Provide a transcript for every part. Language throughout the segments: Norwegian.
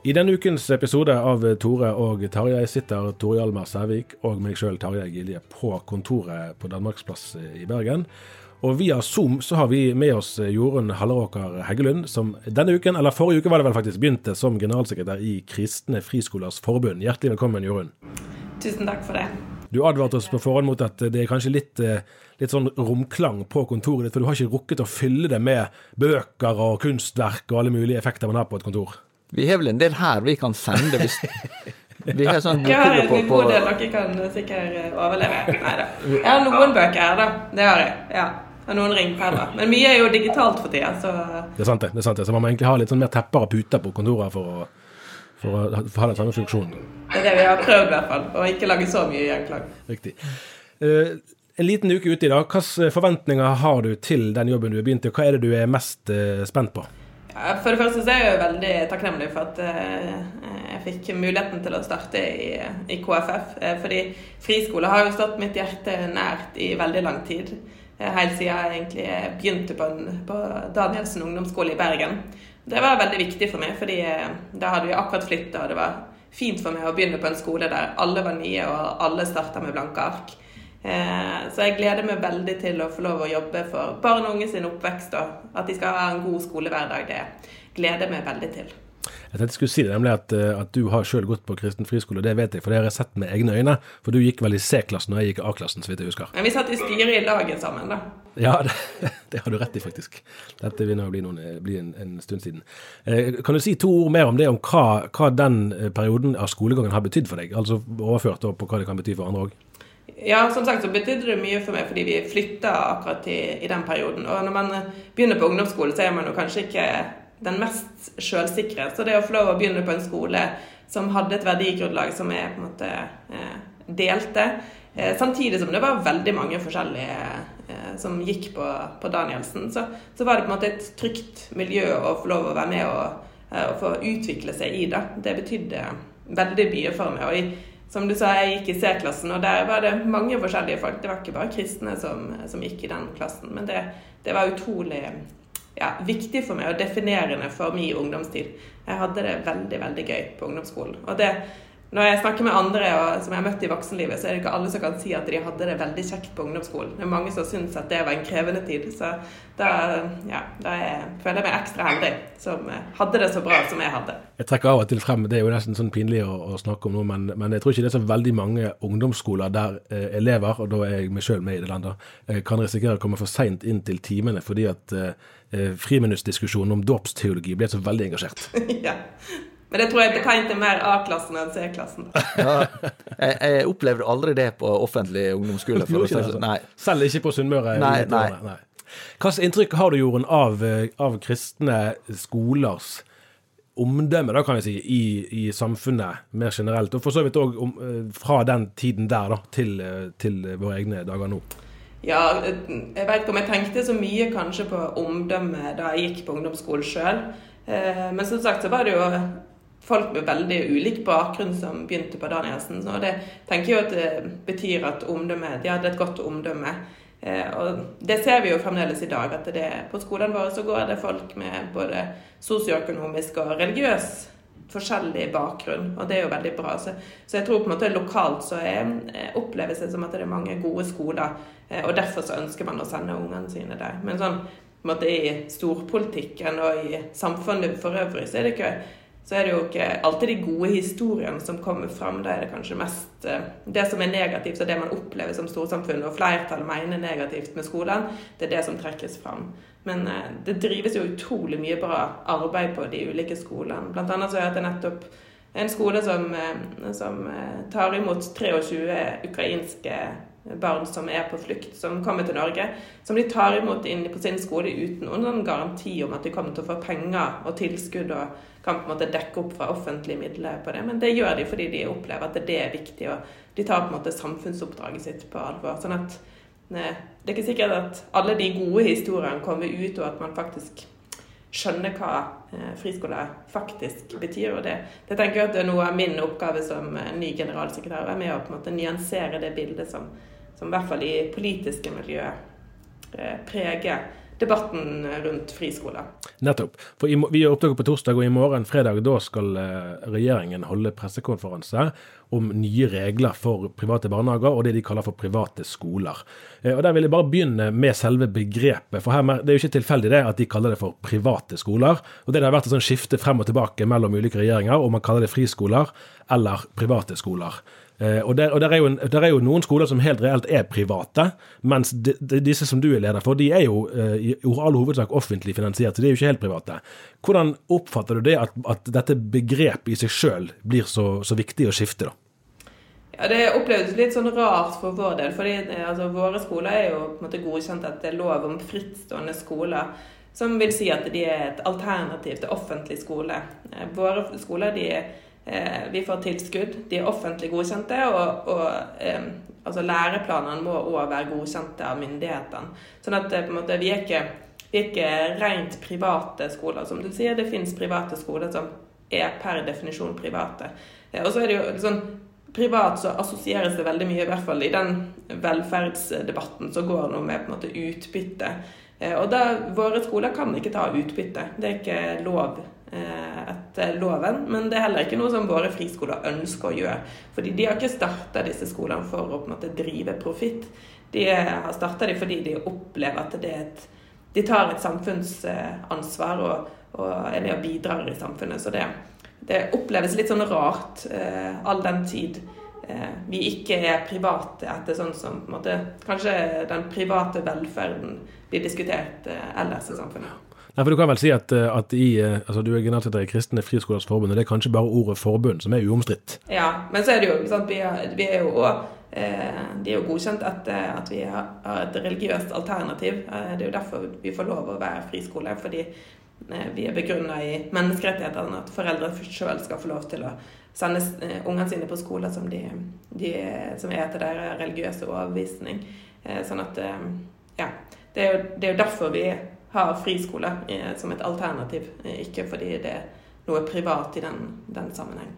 I denne ukens episode av Tore og Tarjei sitter Tore Hjalmar Sævik og meg sjøl, Tarjei Gilje, på kontoret på Danmarksplass i Bergen. Og via Zoom så har vi med oss Jorunn Halleråker Heggelund, som denne uken, eller forrige uke var det vel faktisk, begynte som generalsekretær i Kristne Friskolers Forbund. Hjertelig velkommen, Jorunn. Tusen takk for det. Du advarte oss på forhånd mot at det er kanskje litt, litt sånn romklang på kontoret ditt, for du har ikke rukket å fylle det med bøker og kunstverk og alle mulige effekter man har på et kontor. Vi har vel en del her vi kan sende hvis Vi har sånn Jeg har bokhylle en på, god del dere kan sikkert overleve. Nei da. Jeg har noen bøker her, da. Det har jeg. Ja. Og noen ringpenner. Men mye er jo digitalt for tida, så Det er sant, det. det er sant det. Så man må egentlig ha litt sånn mer tepper og puter på kontoret for å, for å ha- den samme funksjonen. det er det vi har prøvd, i hvert fall. Å ikke lage så mye gjenklang. Riktig. Uh, en liten uke ute i dag. Hvilke forventninger har du til den jobben du har begynt i, hva er det du er mest uh, spent på? Ja, For det første så er jeg jo veldig takknemlig for at eh, jeg fikk muligheten til å starte i, KFF. Eh, fordi friskole har jo stått mitt hjerte nært i veldig lang tid. Eh, helt siden jeg egentlig begynte på, på Danielsen ungdomsskole i Bergen. Det var veldig viktig for meg, fordi eh, da hadde vi akkurat flytta, og det var fint for meg å begynne på en skole der alle var nye, og alle starta med blanke ark. Eh, Så jeg gleder meg veldig til å få lov å jobbe for barn og unge sin oppvekst, og at de skal ha en god skolehverdag. Det gleder jeg meg veldig til. Jeg tenkte jeg skulle si det, nemlig at, eh, at du har sjøl gått på kristen friskole, det vet jeg, for det har jeg sett med egne øyne. For du gikk vel i C-klassen, og jeg gikk i A-klassen, så vidt jeg husker. Men vi satt i styret i laget sammen, da. Ja, det, det har du rett i, faktisk. Dette begynner å bli, noen, bli en, en stund siden. Eh, kan du si to ord mer om det, om hva, hva den eh, perioden av skolegangen har betydd for deg? Altså overført på hva det kan bety for andre òg? Ja, som sagt så betydde det mye for meg fordi vi flytta akkurat i, i den perioden. Og når man eh, begynner på ungdomsskole, så er man jo kanskje ikke den mest sjølsikre. Så det å få lov å begynne på en skole som hadde et verdigrunnlag som jeg på en måte eh, delte, eh, samtidig som det var veldig mange forskjellige eh, som gikk på, på Danielsen, så, så var det på en måte et trygt miljø å få lov å være med og, eh, og få utvikle seg i. da. Det betydde veldig mye for meg. og i som du sa, jeg gikk i C-klassen, og der var det mange forskjellige folk. Det var ikke bare kristne som, som gikk i den klassen, men det, det var utrolig ja, viktig for meg og definerende for min ungdomstid. Jeg hadde det veldig, veldig gøy på ungdomsskolen. Og det, når jeg snakker med andre og, som jeg har møtt i voksenlivet, så er det ikke alle som kan si at de hadde det veldig kjekt på ungdomsskolen. Det er mange som syns at det var en krevende tid. Så da, ja, da jeg, føler jeg meg ekstra heldig som hadde det så bra som jeg hadde. Jeg trekker av og til frem, det er jo nesten sånn pinlig å, å snakke om nå, men, men jeg tror ikke det er så veldig mange ungdomsskoler der eh, elever, og da er jeg meg sjøl med i det landet, eh, kan risikere å komme for seint inn til timene fordi at eh, eh, friminuttsdiskusjonen om dåpsteologi ble så veldig engasjert. ja. Men det tror jeg tegn til mer A-klassen enn C-klassen. ja, jeg, jeg opplevde aldri det på offentlig ungdomsskole. Si det. Nei. Selv ikke på Sunnmøre? Nei, nei. nei. Hva slags inntrykk har du, Jorunn, av, eh, av kristne skolers omdømme da, kan jeg si, i, i samfunnet mer generelt. Og for så vidt òg fra den tiden der da, til, til våre egne dager nå. Ja, jeg vet ikke om jeg tenkte så mye kanskje på omdømme da jeg gikk på ungdomsskolen sjøl. Men som sagt så var det jo folk med veldig ulik bakgrunn som begynte på Danielsen. Og det tenker jeg at det betyr at omdømme, de hadde et godt omdømme. Eh, og det ser vi jo fremdeles i dag, at det, på skolene våre så går det folk med både sosioøkonomisk og religiøs forskjellig bakgrunn, og det er jo veldig bra. Så, så jeg tror på en måte lokalt så er, opplevelsen som at det er mange gode skoler, eh, og derfor så ønsker man å sende ungene sine der. Men sånn på en måte i storpolitikken og i samfunnet for øvrig så er det ikke så er det jo ikke alltid de gode historiene som kommer fram. Da er det kanskje mest eh, det som er negativt, og det man opplever som storsamfunn, og flertallet mener negativt med skolen, det er det som trekkes fram. Men eh, det drives jo utrolig mye bra arbeid på de ulike skolene. Blant annet så er det nettopp en skole som, eh, som tar imot 23 ukrainske barn som er på flukt, som kommer til Norge, som de tar imot inn på sin skole uten noen garanti om at de kommer til å få penger og tilskudd og kan på en måte dekke opp fra offentlige midler på det. Men det gjør de fordi de opplever at det er viktig, og de tar på en måte samfunnsoppdraget sitt på alvor. sånn at ne, Det er ikke sikkert at alle de gode historiene kommer ut, og at man faktisk skjønner hva eh, friskole faktisk betyr. og det, det tenker jeg at det er noe av min oppgave som eh, ny generalsekretær. Være med å på en måte nyansere det bildet som, som i hvert fall i politiske miljøer eh, preger debatten rundt friskoler. Nettopp. For Vi gjør opptaket på torsdag, og i morgen fredag da skal regjeringen holde pressekonferanse om nye regler for private barnehager og det de kaller for private skoler. Eh, og Der vil jeg bare begynne med selve begrepet. for her, Det er jo ikke tilfeldig det at de kaller det for private skoler. og Det har vært et sånn skifte frem og tilbake mellom ulike regjeringer om man kaller det friskoler eller private skoler. Eh, og, der, og der, er jo, der, er jo, noen skoler som helt reelt er private, mens de, de, disse som du er leder for, de er jo uh, i all hovedsak offentlig finansiert, så de er jo ikke helt private. Hvordan oppfatter du det at, at dette begrepet i seg sjøl blir så, så, viktig å skifte, da? Ja, Det opplevdes litt sånn rart for vår del. fordi eh, altså, Våre skoler er jo på en måte godkjent at det er lov om frittstående skoler. Som vil si at de er et alternativ til offentlig skole. Våre skoler de Eh, vi får tilskudd. De er offentlig godkjente, og, og eh, altså læreplanene må òg være godkjente av myndighetene. Sånn at eh, måte, vi, er ikke, vi, er ikke, rent private skoler. Som du sier, det finnes private skoler som er per definisjon private. Eh, og så er det jo sånn Privat så assosieres det veldig mye, i hvert fall i den velferdsdebatten som går nå med på en måte utbytte. Eh, og da, våre skoler kan ikke ta utbytte. Det er ikke lov Eh, etter loven. Men det er heller ikke noe som våre friskoler ønsker å gjøre. Fordi de har ikke starta disse skolene for å på en måte drive profitt. De har starta dem fordi de opplever at det er et de tar et samfunnsansvar og, og, er og bidrar i samfunnet. Så det, det oppleves litt sånn rart, eh, all den tid eh, vi ikke er private etter sånn som måte, kanskje den private velferden blir diskutert eh, ellers i samfunnet. Nei, for Du kan vel si at, eh, at i, eh, altså du er generalsekretær i Kristne Friskolers Forbund, og det er kanskje bare ordet forbund som er uomstridt? Ja, men så er det jo sant, vi, er, vi er jo også, eh, De er jo godkjent etter at vi har, et religiøst alternativ. Eh, det er jo derfor vi får lov å være friskole. fordi eh, vi er begrunna i menneskerettighetene at foreldre sjøl skal få lov til å sende eh, ungene sine på skoler som, de, de, som er etter deres religiøse overbevisning. sånn at Ja. Det er, jo, det er jo derfor vi har friskole eh, som et alternativ, eh, ikke fordi det er noe privat i den, den sammenheng.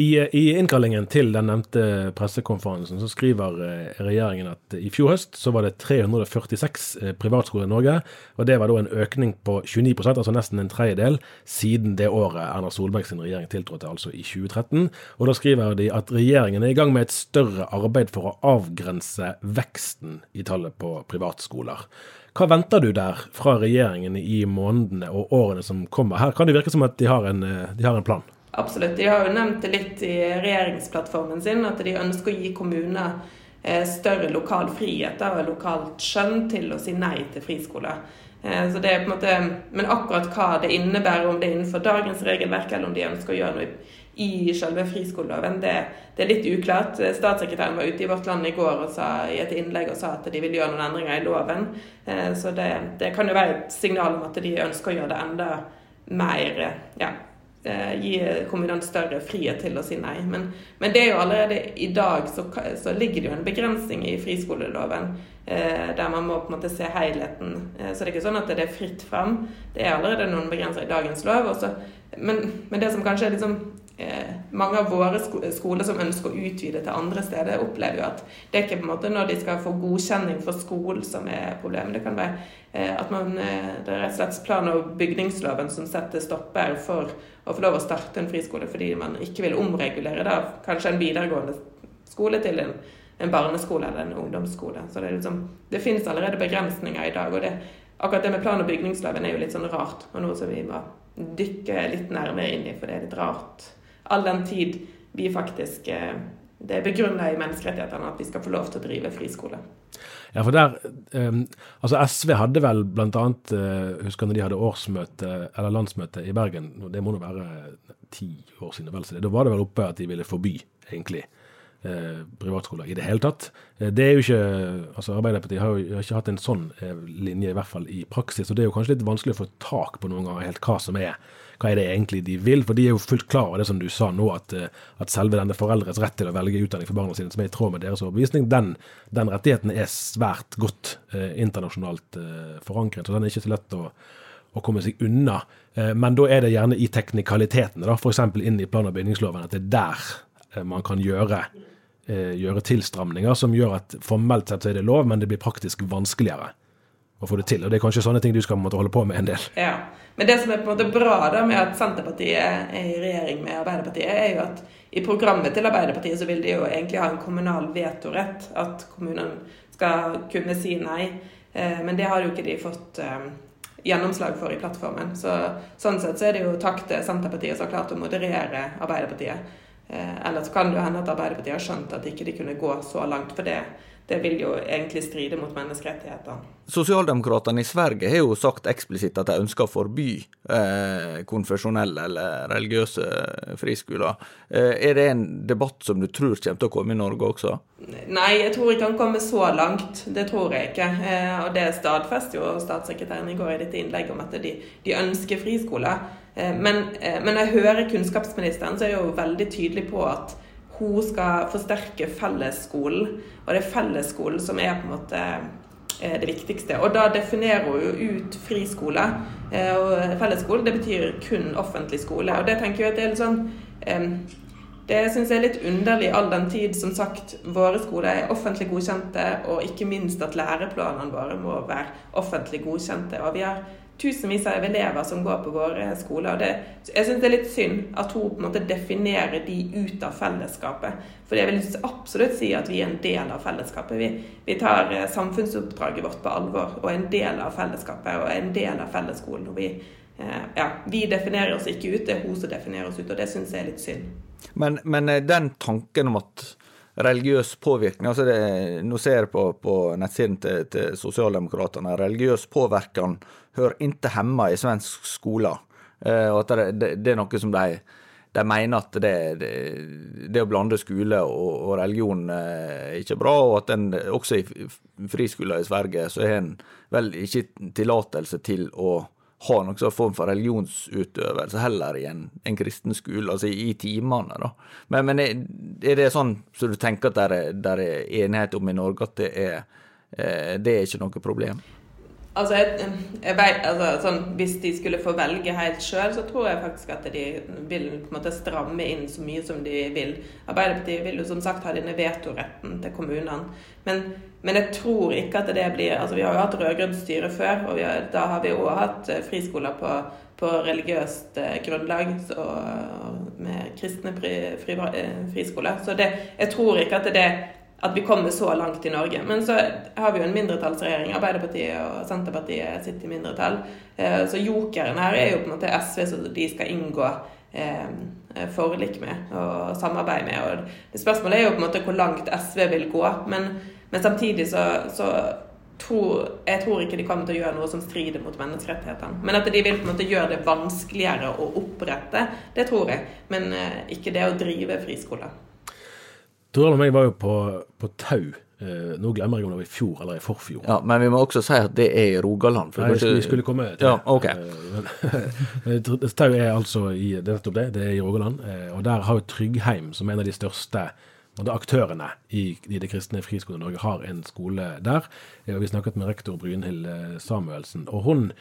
I, I, innkallingen til den nevnte pressekonferansen så skriver eh, regjeringen at i fjor høst så var det 346 privatskoler i Norge, og det var da en økning på 29% altså nesten en tredjedel, siden det året Erna Solberg sin regjering tiltrådte, altså i 2013. Og da skriver de at regjeringen er i gang med et større arbeid for å avgrense veksten i tallet på privatskoler. Hva venter du der fra regjeringen i månedene og årene som kommer? Her kan det virke som at de har en, eh, de har en plan. Absolutt. De har jo nevnt det litt i regjeringsplattformen sin, at de ønsker å gi kommuner eh, større lokal frihet og lokalt skjønn til å si nei til friskoler. Eh, måte, Men akkurat hva det innebærer, om det er innenfor dagens regelverk, eller om de ønsker å gjøre noe i selve friskoleloven, det, det, er litt uklart. Statssekretæren var ute i Vårt Land i går og sa, i et innlegg og sa at de vil gjøre noen endringer i loven. Eh, så det, det kan jo være et signal om at de ønsker å gjøre det enda mer ja, gi kommunene større frihet til å si nei. Men, men det er jo allerede i dag så, så, ligger det jo en begrensning i friskoleloven eh, der man må på en måte se helheten. Eh, så det er ikke sånn at det er fritt fram. Det er allerede noen begrenser i dagens lov. Men, men det som kanskje er liksom Eh, mange av våre skoler som ønsker å utvide til andre steder, opplever jo at det er ikke på en måte når de skal få godkjenning for skolen som er problemet. Det kan være eh, at man, eh, det er rett og slett plan- og bygningsloven som setter stopper for å få lov å starte en friskole fordi man ikke vil omregulere da, kanskje en videregående skole til en, en barneskole eller en ungdomsskole. Så det, liksom, det finnes allerede begrensninger i dag. og det, akkurat det med plan- og bygningsloven er jo litt sånn rart, og noe som vi må dykke litt nærmere inn i, for det er litt rart all den tid vi faktisk eh, Det er begrunna i menneskerettighetene at vi skal få lov til å drive friskole. Ja, for der, um, altså SV hadde vel bl.a. Uh, husker når de hadde årsmøte, eller landsmøte i Bergen, det må nå være ti år siden, vel, da var det vel oppe at de ville forby, egentlig, uh, privatskoler i det hele tatt. Uh, det er jo ikke, altså Arbeiderpartiet har jo ikke hatt en sånn linje, i hvert fall i praksis, og det er jo kanskje litt vanskelig å få tak på noen ganger helt hva som er hva er det egentlig de vil? For de er jo fullt klar over det som du sa nå, at, eh, at selve denne foreldres rett til å velge utdanning for barna sine, som er i tråd med deres overbevisning, den, den rettigheten er svært godt eh, internasjonalt eh, forankret. Så den er ikke så lett å, å komme seg unna. Eh, men da er det gjerne i teknikalitetene, da, f.eks. inn i plan- og bygningsloven, at det er der eh, man kan gjøre gjøre tilstramninger som gjør at formelt sett så er det lov, men det blir praktisk vanskeligere å få det til. Og Det er kanskje sånne ting du skal måtte holde på med en del. Ja, Men det som er på en måte bra da med at Senterpartiet er i regjering med Arbeiderpartiet, er jo at i programmet til Arbeiderpartiet så vil de jo egentlig ha en kommunal vetorett. At kommunen skal kunne si nei. Eh, men det har jo ikke de fått eh, gjennomslag for i plattformen. Så, sånn sett så er det jo takk til Senterpartiet som har klart å moderere Arbeiderpartiet. Eh, ellers kan det jo hende at Arbeiderpartiet har skjønt at ikke de kunne gå så langt. For det det vil jo egentlig stride mot menneskerettighetene. Sosialdemokratene i Sverige har jo sagt eksplisitt at de ønsker å forby eh, konfesjonelle eller religiøse friskoler. Eh, er det en debatt som du tror kommer til å komme i Norge også? Nei, jeg tror ikke han kommer så langt. Det tror jeg ikke. Eh, og det stadfester jo statssekretæren i går i dette innlegget om at de, de ønsker friskoler. Eh, men, eh, men jeg hører kunnskapsministeren, så er jo veldig tydelig på at hun skal forsterke fellesskolen. Og det er fellesskolen som er på en måte eh, det viktigste. Og da definerer hun jo ut friskole. Eh, og fellesskole det betyr kun offentlig skole. Og det tenker jeg at det er litt sånn Det syns jeg er litt underlig all den tid som sagt våre skoler er offentlig godkjente, og ikke minst at læreplanene våre må være offentlig godkjente. Og vi har tusenvis av elever som går på våre skoler. det, Jeg syns det er litt synd at hun på en måte definerer de ut av fellesskapet. For jeg vil absolutt si at vi er en del av fellesskapet. Vi, vi tar eh, samfunnsoppdraget vårt på alvor og er en del av fellesskapet og er en del av fellesskolen. vi, eh, ja, vi definerer oss ikke ut, det er hun som definerer oss ut, og det syns jeg er litt synd. Men, men eh, den tanken om at religiøs påvirkning. altså det, Nå ser jeg på, på nettsiden til, til Sosialdemokratene. Religiøs påvirkning hører ikke hjemme i svensk skole. Eh, og at det, det, det, er noe som de, de mener at det, det, å blande skole og, og religion eh, er ikke bra, og at en, også i friskoler i Sverige så har en vel ikke tillatelse til å ha noen sånn form for religionsutøvelse heller i en, en kristen skole, altså i, i timene. da. Men, men er, det sånn så du tenker at det er, er enighet om i Norge at det er, eh, det er ikke noe problem? Altså, jeg, jeg vet, altså sånn, Hvis de skulle få velge helt sjøl, så tror jeg faktisk at de vil på en måte stramme inn så mye som de vil. Arbeiderpartiet vil jo som sagt ha denne vetoretten til kommunene. Men, men, jeg tror ikke at det blir altså Vi har jo hatt rød-grønt styre før, og har, da har vi òg hatt eh, friskoler på, på religiøst eh, grunnlag så, med kristne fri, fri, eh, friskoler. Så det, jeg tror ikke at det at vi kommer så langt i Norge. Men så har vi jo en mindretallsregjering. Arbeiderpartiet og Senterpartiet sitter i mindretall. Så jokeren her er jo på en måte SV, som de skal inngå forlik med og samarbeid med. Og spørsmålet er jo på en måte hvor langt SV vil gå. Men, men samtidig så, så tror, jeg tror ikke de kommer til å gjøre noe som strider mot menneskerettighetene. Men at de vil på en måte gjøre det vanskeligere å opprette, det tror jeg. Men eh, ikke det å drive friskoler. Torald og meg var jo på, på Tau Eh, nå glemmer jeg om det var i fjor eller i forfjor. Ja, Men vi må også si at det er i Rogaland. Nei, kanskje- vi skulle komme til ja, okay. det. Eh, Tau er altså i, det er nettopp det, det er i Rogaland. eh, Og der har jo Tryggheim, som er en av de største og det aktørene i, i det kristne friskolen Norge, har en skole der. Eh, og Vi snakket med rektor Brynhild eh, Samuelsen. og hun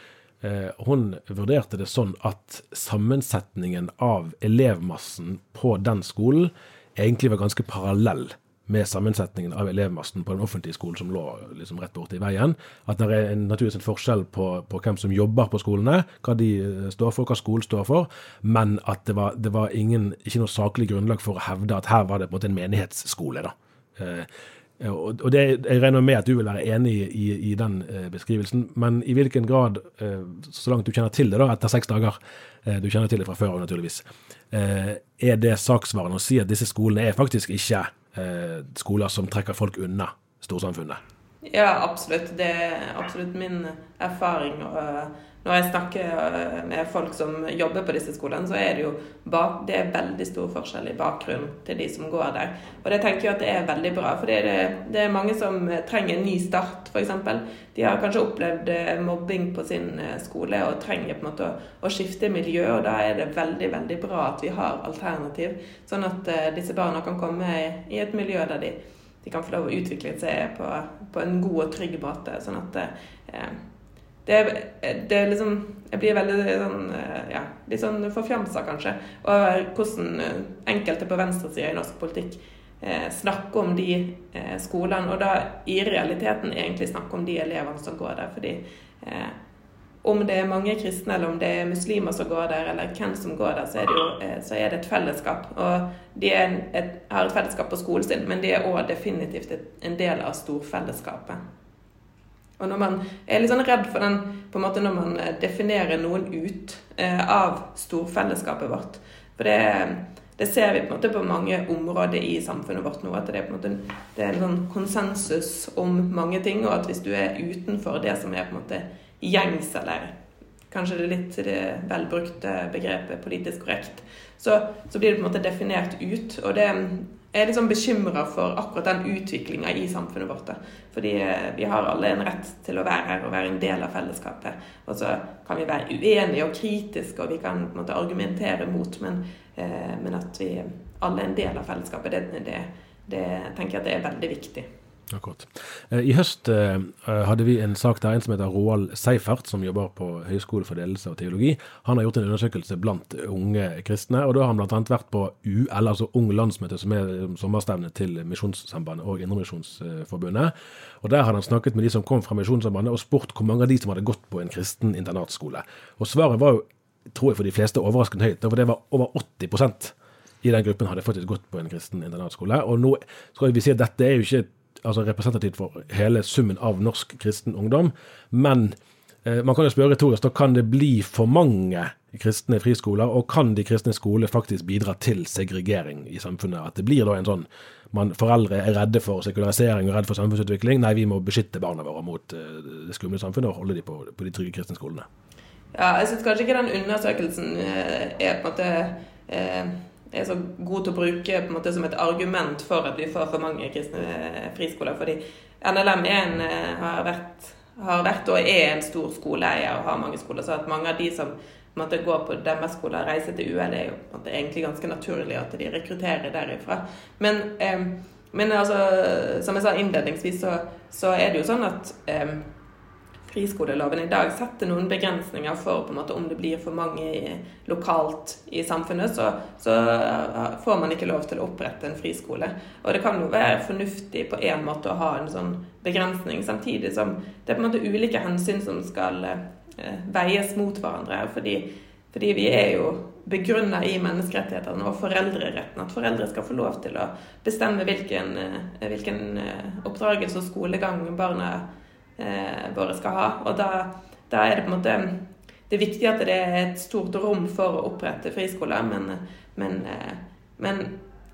Eh, hun vurderte det sånn at sammensetningen av elevmassen på den skolen egentlig var ganske parallell med sammensetningen av elevmassen på den offentlige skolen som lå liksom rett borti veien. At det er en, naturligvis en forskjell på, på, hvem som jobber på skolene, hva de eh, står for, hva skolen står for, men at det var, det var ingen, ikke noe saklig grunnlag for å hevde at her var det på en måte en menighetsskole. da. Eh, og og det, Jeg regner med at du vil være enig i, i den eh, beskrivelsen, men i hvilken grad, eh, så langt du kjenner til det da, etter seks dager, eh, du kjenner til det fra før av naturligvis, eh, er det saksvarende å si at disse skolene er faktisk ikke eh, skoler som trekker folk unna storsamfunnet? Ja, absolutt. Det er absolutt min erfaring. og eh, når jeg snakker eh, med folk som jobber på disse skolene, så er det jo bak, det er veldig stor forskjell i bakgrunnen til de som går der. Og det tenker jeg at det er veldig bra. For det er, det er mange som trenger en ny start, f.eks. De har kanskje opplevd eh, mobbing på sin eh, skole og trenger på en måte å, å skifte miljø. Og da er det veldig, veldig bra at vi har alternativ, sånn at disse barna kan komme i et miljø der de de kan få lov å utvikle seg på, på en god og trygg måte. Sånn at eh, det, det er liksom Jeg blir veldig sånn ja, litt sånn forfjamsa, kanskje, over hvordan enkelte på venstresida i norsk politikk eh, snakker om de eh, skolene, og da i realiteten egentlig snakker om de elevene som går der. fordi eh, om det er mange kristne eller om det er muslimer som går der, eller hvem som går der, så er det jo så er det et fellesskap. Og de et, har et fellesskap på skolen sin, men de er òg definitivt en del av storfellesskapet. Og når man er litt sånn redd for den på en måte når man definerer noen ut eh, av storfellesskapet vårt For det, det, ser vi på en måte på mange områder i samfunnet vårt nå. At det er på en måte det er en sånn konsensus om mange ting, og at hvis du er utenfor det som er på en måte gjengs, eller kanskje det litt det velbrukte begrepet politisk korrekt, så, så, blir det på en måte definert ut. Og det er liksom bekymra for akkurat den utviklinga i samfunnet vårt. Fordi vi har alle en rett til å være her og være en del av fellesskapet. Og så kan vi være uenige og kritiske, og vi kan på en måte argumentere mot, men, eh, men at vi alle er en del av fellesskapet, det, det, det tenker jeg at det er veldig viktig. Akkurat. I høst eh, hadde vi en sak der en som heter Roald Seifert, som jobber på Høgskolen for ledelse og teologi. Han har gjort en undersøkelse blant unge kristne, og da har han bl.a. vært på UL, altså Ung landsmøte, som er sommerstevnet til Misjonssambandet og Indremisjonsforbundet. Og Der har han snakket med de som kom fra Misjonssambandet, og spurt hvor mange av de som hadde gått på en kristen internatskole. Og svaret var jo, tror jeg for de fleste, overraskende høyt, for det var over 80% i den gruppen hadde faktisk gått på en kristen internatskole. Og nå skal vi si at dette er jo ikke altså representativt for hele summen av norsk kristen ungdom. Men eh, man kan jo spørre retorisk, da kan det bli for mange kristne friskoler, og kan de kristne skoler faktisk bidra til segregering i samfunnet? At det blir da en sånn man, Foreldre er redde for sekularisering og redde for samfunnsutvikling. Nei, vi må beskytte barna våre mot eh, det skumle samfunnet og holde dem på, på de trygge kristne skolene. Ja, jeg syns kanskje ikke den undersøkelsen eh, er på en måte eh er så god til å bruke måte som et argument for at vi får for mange kristne friskoler. Fordi NLM en, eh, har, vært, har, vært, og er en stor skoleeier og har mange skoler. Så at mange av de som måte, går på deres skole og reiser til UL, er jo måte, egentlig ganske naturlig at de rekrutterer derifra. Men, eh, men altså, som jeg sa innledningsvis, så, så, er det jo sånn at eh, friskoleloven i dag setter noen begrensninger for på en måte om det blir for mange lokalt i samfunnet, så, så, eh, får man ikke lov til å opprette en friskole. Og det kan jo være fornuftig på en måte å ha en sånn begrensning, samtidig som det er på en måte ulike hensyn som skal eh, veies mot hverandre. Fordi, fordi vi er jo begrunna i menneskerettighetene og foreldreretten. At foreldre skal få lov til å bestemme hvilken, eh, hvilken oppdragelse og skolegang barna eh, våre skal ha. Og da, da, er det på en måte Det er viktig at det er et stort rom for å opprette friskoler, men, men, eh, men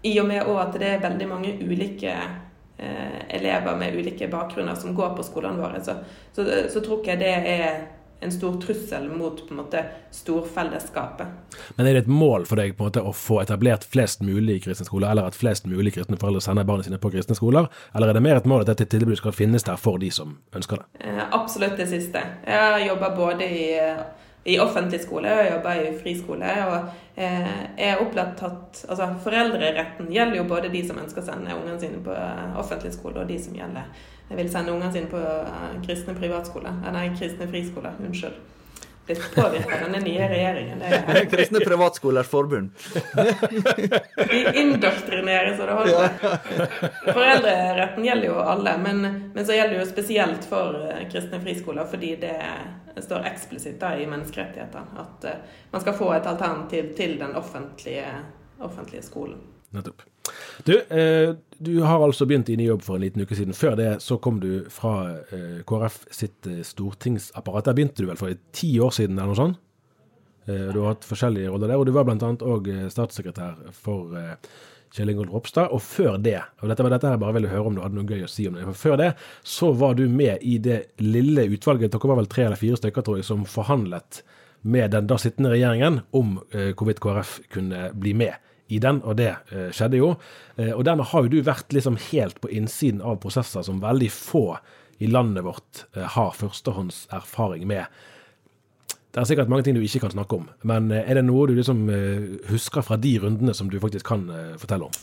i og med at det er veldig mange ulike eh, elever med ulike bakgrunner som går på skolene våre, så, så, så tror jeg det er en stor trussel mot på en måte storfellesskapet. Men er det et mål for deg på en måte å få etablert flest mulig kristne skoler, eller at flest mulig kristne foreldre sender barna sine på kristne skoler, eller er det mer et mål at dette tilbudet skal finnes der for de som ønsker det? Eh, absolutt det siste. Jeg jobber både i, i offentlig skole og jeg jobber i friskole. og eh, er opptatt at altså, Foreldreretten gjelder jo både de som ønsker å sende ungene sine på offentlig skole, og de som gjelder vil sende ungene sine på kristne privatskole, Nei, kristne friskole. Unnskyld blitt påvirket av denne nye regjeringen. Det er Kristne Privatskolers Forbund. De indoktrinerer så det holder. Foreldreretten gjelder jo alle, men, men, så gjelder det jo spesielt for eh, kristne friskoler, fordi det står eksplisitt da i menneskerettighetene at uh, man skal få et alternativ til den offentlige, offentlige skolen. Nettopp. Du, eh, du har altså begynt i ny jobb for en liten uke siden. Før det så kom du fra eh, KrF sitt eh, stortingsapparat. Der begynte du vel for ti år siden eller noe sånt? Du har hatt forskjellige roller der, og du var bl.a. òg statssekretær for Kjell Ingolf Ropstad. Og før det, og dette var dette jeg bare ville høre om du hadde noe gøy å si om det, for før det så var du med i det lille utvalget, dere var vel tre eller fire stykker, tror jeg, som forhandlet med den da sittende regjeringen om hvorvidt KrF kunne bli med i den, og det eh, skjedde jo. Eh, og dermed har jo du vært liksom helt på innsiden av prosesser som veldig få i landet vårt eh, har førstehåndserfaring med. Det er sikkert mange ting du ikke kan snakke om, men er det noe du liksom husker fra de rundene som du faktisk kan fortelle om?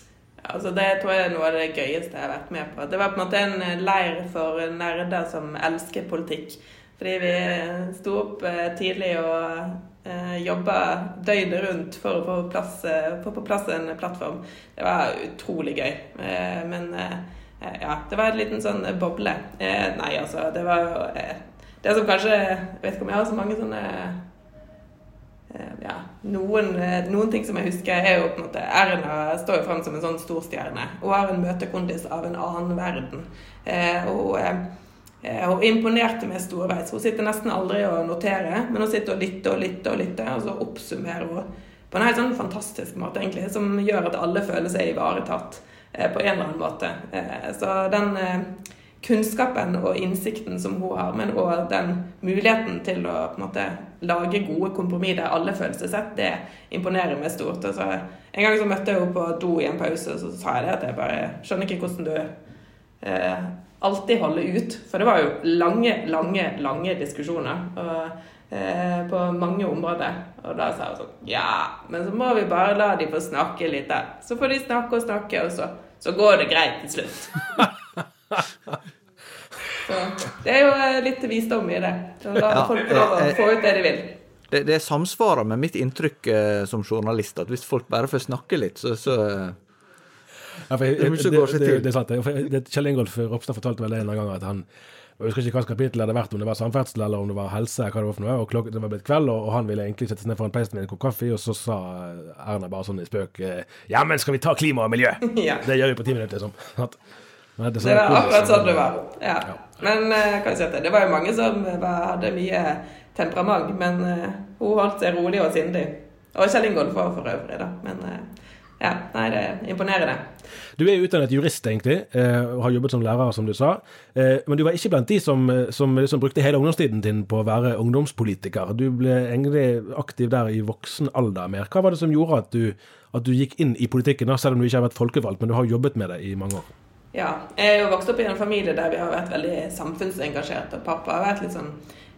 Altså Det tror jeg er noe av det gøyeste jeg har vært med på. Det var på en måte en leir for nerder som elsker politikk. Fordi vi sto opp tidlig og eh, jobba døgnet rundt for å få, plass, eh, få, på plass en plattform. Det var utrolig gøy. Eh, men eh, ja, det var en liten sånn boble. Eh, nei, altså, det var eh, Det som kanskje Jeg vet ikke om jeg har så mange sånne ja, noen, noen, ting som jeg husker, er jo på en måte Erna står jo frem som en sånn storstjerne. Hun har en møtekondis av en annen verden. Eh, og Eh, hun imponerte meg storveis. Hun sitter nesten aldri og noterer, men hun sitter og lytter og lytter, og lytter, og så oppsummerer hun på en helt sånn fantastisk måte, egentlig, som gjør at alle føler seg ivaretatt eh, på en eller annen måte. Eh, så den kunnskapen og innsikten som hun har, men òg den muligheten til å måte lage gode kompromiss der alle føler seg sett, det imponerer meg stort. Altså, en gang så møtte jeg henne på do i en pause, og så sa jeg det at jeg bare skjønner ikke hvordan du eh, alltid holde ut. For det var jo lange, lange, lange diskusjoner og, eh, på mange områder. Og da sa jeg sånn Ja, men så må vi bare la de få snakke litt. Der. Så får de snakke og snakke, og så, så går det greit til slutt. så det er jo eh, litt visdom i det. La folk prøve å få ut det de vil. Det, det samsvarer med mitt inntrykk eh, som journalist, at hvis folk bare får snakke litt, så, så ja, jeg, det, det, det, det, er sant. Kjell Ingolf Ropstad fortalte vel det en gang at han jeg husker ikke hva kapittel det hadde vært, om det var samferdsel eller om det var helse. hva Det var for noe, og klok det var blitt kveld, og, han ville egentlig sette seg ned foran peisen med en kopp kaffe, og så sa Erna bare sånn i spøk eh, Ja, men skal vi ta klima og miljø? ja. Det gjør vi på ti minutter, liksom. At, det, det, var akkurat sånn det var. Ja. ja. Men uh, kan si at det var jo mange som var, hadde mye temperament, men uh, hun holdt seg rolig og sindig. Og Kjell Ingolf var for øvrig, da. Men uh, ja, nei, det er imponerende. Du er utdannet jurist, egentlig, eh, og har jobbet som lærer, som du sa. Eh, men du var ikke blant de som, eh, som liksom brukte hele ungdomstiden din på å være ungdomspolitiker. Du ble egentlig aktiv der i voksen alder mer. Hva var det som gjorde at du, at du gikk inn i politikken, da, selv om du ikke har vært folkevalgt, men du har jobbet med det i mange år? Ja, jeg er jo vokst opp i en familie der vi har vært veldig samfunnsengasjert, og pappa har vært litt sånn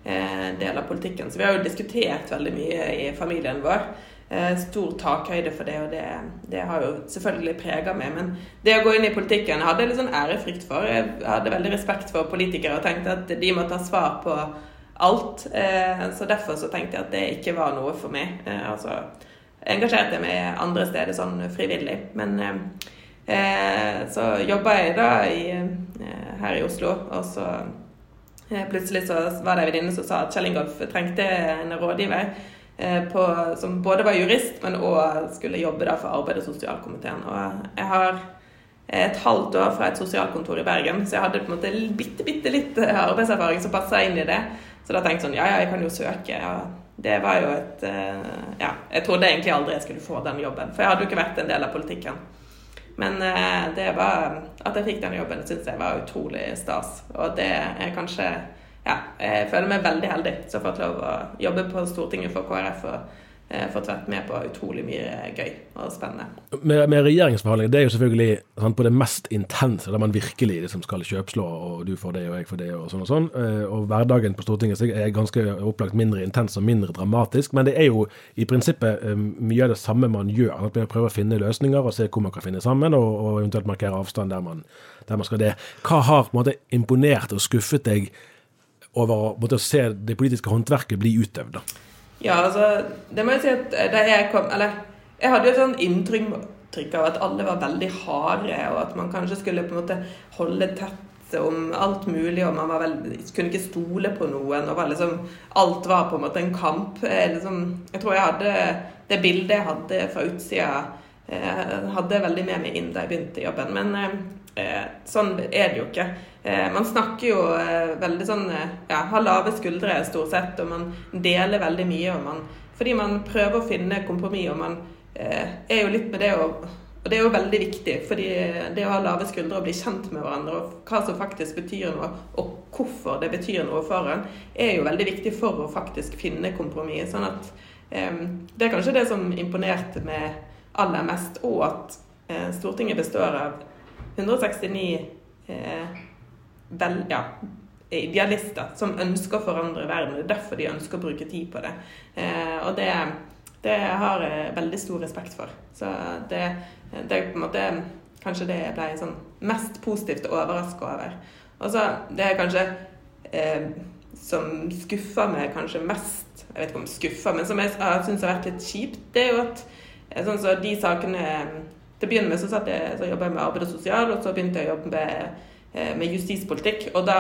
eh, del av politikken. Så vi har jo diskutert veldig mye i familien vår. Eh, stor takhøyde for det, og det, det har jo selvfølgelig prega meg. Men det å gå inn i politikken hadde jeg litt sånn ærefrykt for. Jeg hadde veldig respekt for politikere og tenkte at de må ta svar på alt. Eh, så derfor så tenkte jeg at det ikke var noe for meg. Altså engasjerte jeg meg andre steder sånn frivillig. Men så jobba jeg da i, her i Oslo, og så plutselig så var det ei venninne som sa at Kjell Ingolf trengte en rådgiver. Eh, på, som både var jurist, men òg skulle jobbe for arbeids- og sosialkomiteen. Og jeg har et halvt år fra et sosialkontor i Bergen, så jeg hadde på en måte bitte, bitte litt eh, arbeidserfaring som passa inn i det. Så da tenkte jeg sånn Ja, ja, jeg kan jo søke. Ja, det var jo et eh, Ja, jeg trodde egentlig aldri jeg skulle få den jobben, for jeg hadde jo ikke vært en del av politikken. Men det var At jeg fikk den jobben, syns jeg var utrolig stas. Og det er kanskje ja, jeg føler meg veldig heldig som har fått lov å jobbe på Stortinget for KrF. og eh, fått vært med på utrolig mye gøy og spennende. Med, med regjeringsforhandlinger, det er jo selvfølgelig sant, på det mest intense, der man virkelig liksom skal kjøpslå, og du får det og jeg får det, og sånn og sånn. Eh, og hverdagen på Stortinget er ganske opplagt mindre intens og mindre dramatisk, men det er jo i prinsippet eh, mye av det samme man gjør. At man prøver å finne løsninger og se hvor man kan finne sammen, og, og eventuelt markere avstand der man, der man skal det. Hva har på en måte imponert og skuffet deg over å se det politiske håndverket bli utøvd? Ja, altså Det må jeg si at da jeg kom Eller jeg hadde jo et sånn inntrykk av at alle var veldig harde, og at man kanskje skulle på en måte holde tett om alt mulig, og man var vel, kunne ikke stole på noen. og var liksom, Alt var på en måte en kamp. Jeg, liksom, jeg tror jeg hadde det bildet jeg hadde fra utsida, eh, hadde veldig med meg inn da jeg begynte jobben. Men eh, Eh, sånn er det jo ikke. Eh, man snakker jo eh, veldig sånn Ja, har lave skuldre stort sett, og man deler veldig mye. Man, fordi man prøver å finne kompromiss, og man er jo litt med det å og det er jo veldig viktig, fordi det å ha lave skuldre og bli kjent med hverandre, og hva som faktisk betyr noe, og hvorfor det betyr noe for en, er jo veldig viktig for å faktisk finne kompromiss. Sånn at um, Det er kanskje det som imponerte meg aller mest, og at eh, Stortinget består av 169 eh, vel, ja, idealister som ønsker å forandre verden. Det er derfor de ønsker å bruke tid på det. Eh, og det, det, har jeg veldig stor respekt for. Så det, det er på en måte kanskje det jeg ble sånn mest positivt overraska over. Og så det er kanskje eh, som skuffer meg kanskje mest Jeg vet ikke om skuffer, men som jeg, jeg syns har vært litt kjipt, det er jo at sånn så de sakene til å begynne med så, satt jeg, så jobbet jeg med arbeid og sosial, og så begynte jeg å jobbe med, eh, med justispolitikk. Og da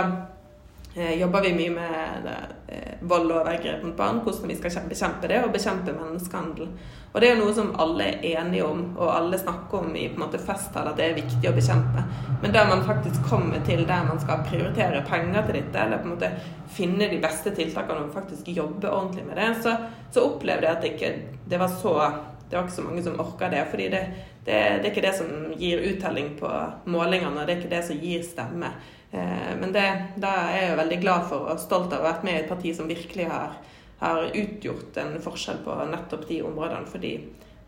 eh, jobber vi mye med eh, vold og overgrep mot barn, hvordan vi skal bekjempe det, og bekjempe menneskehandel. Og det er jo noe som alle er enige om, og alle snakker om i på en måte festtall at det er viktig å bekjempe. Men der man faktisk kommer til der man skal prioritere penger til dette, eller på en måte finne de beste tiltakene og faktisk jobbe ordentlig med det, så, så opplevde jeg at det ikke det var så det var ikke så mange som orka det. fordi det, det, det, er ikke det som gir uttelling på målingene, det er ikke det som gir stemme. Eh, men det, da er jeg jo veldig glad for og stolt av å ha vært med i et parti som virkelig har, har utgjort en forskjell på nettopp de områdene. Fordi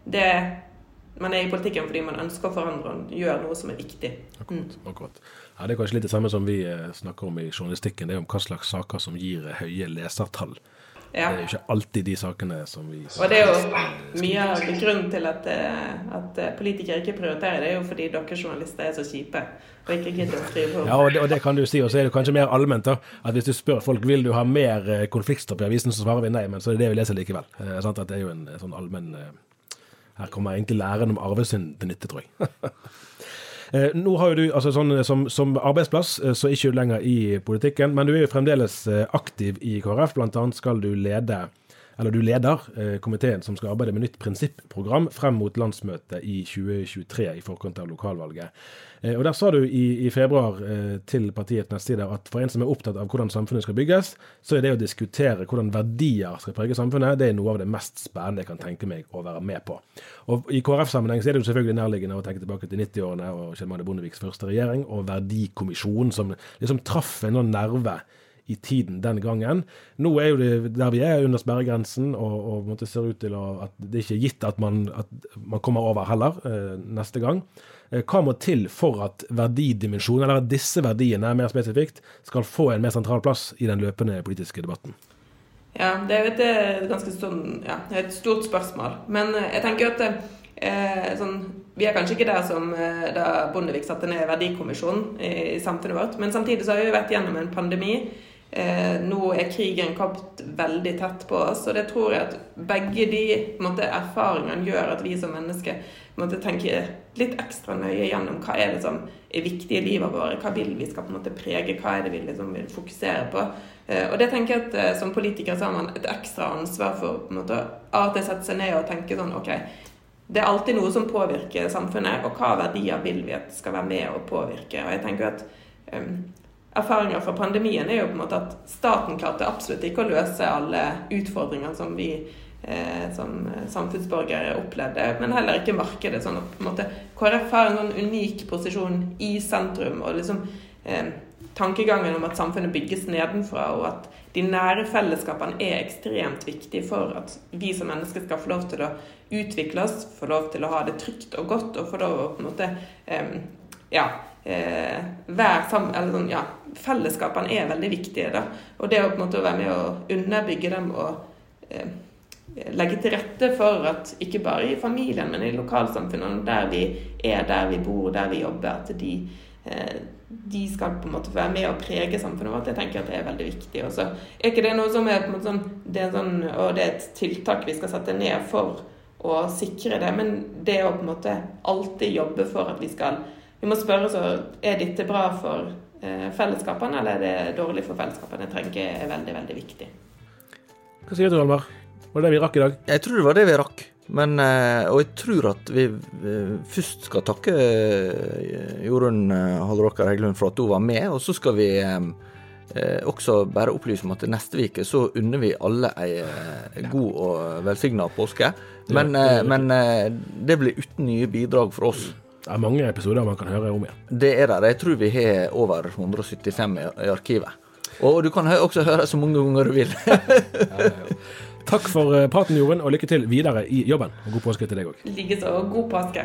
det man er i politikken fordi man ønsker å forandre og gjøre noe som er viktig. Akkurat, mm. akkurat. Ja, det er kanskje litt det samme som vi eh, snakker om i journalistikken. Det er om hva slags saker som gir høye lesertall. Ja. Det er jo ikke alltid de sakene som vi Og det er jo mye av grunnen til at, eh, at, eh, politikere ikke prioriterer det, er jo fordi dere journalister er så kjipe og ikke gidder å skrive om Ja, og det, og det, kan du si. Og så er det kanskje mer allment, da. At hvis du spør folk vil du ha mer eh, konfliktstopp i avisen, så svarer vi nei, men så er det det vi leser likevel. Eh, sant? At det er jo en sånn allmenn Her kommer egentlig læren om arvesynd til nytte, tror jeg. Eh, nå har jo du, altså sånn, som, som, arbeidsplass eh, så er ikke du lenger i politikken, men du er jo fremdeles eh, aktiv i KrF. Blant annet skal du lede eller du leder komiteen som skal arbeide med nytt prinsipprogram frem mot landsmøtet i 2023 i forkant av lokalvalget. Eh, og Der sa du i, i februar eh, til partiets nettsider at for en som er opptatt av hvordan samfunnet skal bygges, så er det å diskutere hvordan verdier skal prege samfunnet, det er noe av det mest spennende jeg kan tenke meg å være med på. Og I KrF-sammenheng så er det jo selvfølgelig nærliggende å tenke tilbake til 90-årene og Kjell Magne Bondeviks første regjering og Verdikommisjonen, som liksom traff en sånn nerve i tiden den gangen. Nå er jo det der vi er, under sperregrensen, og, og ser ut til at det ikke er gitt at man, at man kommer over heller eh, neste gang. Eh, hva må til for at verdidimensjonen, eller at disse verdiene mer spesifikt, skal få en mer sentral plass i den løpende politiske debatten? Ja, det er et eh, ganske sånn, ja, et stort spørsmål. Men eh, jeg tenker at eh, sånn, vi er kanskje ikke der som da Bondevik satte ned verdikommisjonen i, samfunnet vårt. Men samtidig så har vi vært gjennom en pandemi. Eh, nå er krigen kommet veldig tett på oss, og det tror jeg at begge de måte, erfaringene gjør at vi som mennesker måtte tenke litt ekstra nøye gjennom hva er det som er viktig i livet vårt, hva vil vi skal på en måte prege, hva er det vi liksom vil fokusere på. Eh, og det tenker jeg at eh, Som politiker så har man et ekstra ansvar for på en måte, av og til seg ned og tenke sånn OK, det er alltid noe som påvirker samfunnet, og hva verdier vil vi at skal være med og påvirke. Og jeg tenker at erfaringer fra pandemien er jo på en måte at staten klarte absolutt ikke å løse alle utfordringene som vi eh, som samfunnsborgere opplevde, men heller ikke markedet. sånn at på en måte KrF har en sånn unik posisjon i sentrum og liksom eh, tankegangen om at samfunnet bygges nedenfra, og at de nære fellesskapene er ekstremt viktige for at vi som mennesker skal få lov til å utvikle oss, få lov til å ha det trygt og godt, og få lov å på en måte eh, ja, eh, sammen sånn, ja, Fellesskapene er veldig viktige. da, Og det å på en måte være med å underbygge dem og eh, legge til rette for at ikke bare i familien, men i lokalsamfunnene, der vi er, der vi bor, der vi jobber, at de eh, de skal på en måte være med og prege samfunnet vårt. Jeg tenker at det er veldig viktig. Og så er ikke det noe som er på en måte sånn, det er sånn Og det er et tiltak vi skal sette ned for å sikre det, men det å på en måte alltid jobbe for at vi skal Vi må spørre så Er dette bra for eh, fellesskapene, eller er det dårlig for fellesskapene? Jeg tenker er veldig, veldig viktig. Hva sier du, Almar? Var det det vi rakk i dag? Jeg tror det var det vi rakk. Men, eh, og jeg tror at vi først skal takke eh, Jorunn Halleråker Heggelund for at hun var med, og så skal vi også bare opplyse om at neste uke så unner vi alle ei god og velsigna påske. Men, men, det blir uten nye bidrag fra oss. Det er mange episoder man kan høre om igjen. Det er det. Jeg tror vi har over 175 i arkivet. Og du kan også høre så mange ganger du vil. ja, ja. Takk for eh, praten, Jorunn, og lykke til videre i jobben. Og god påske til deg òg. Likeså. God påske.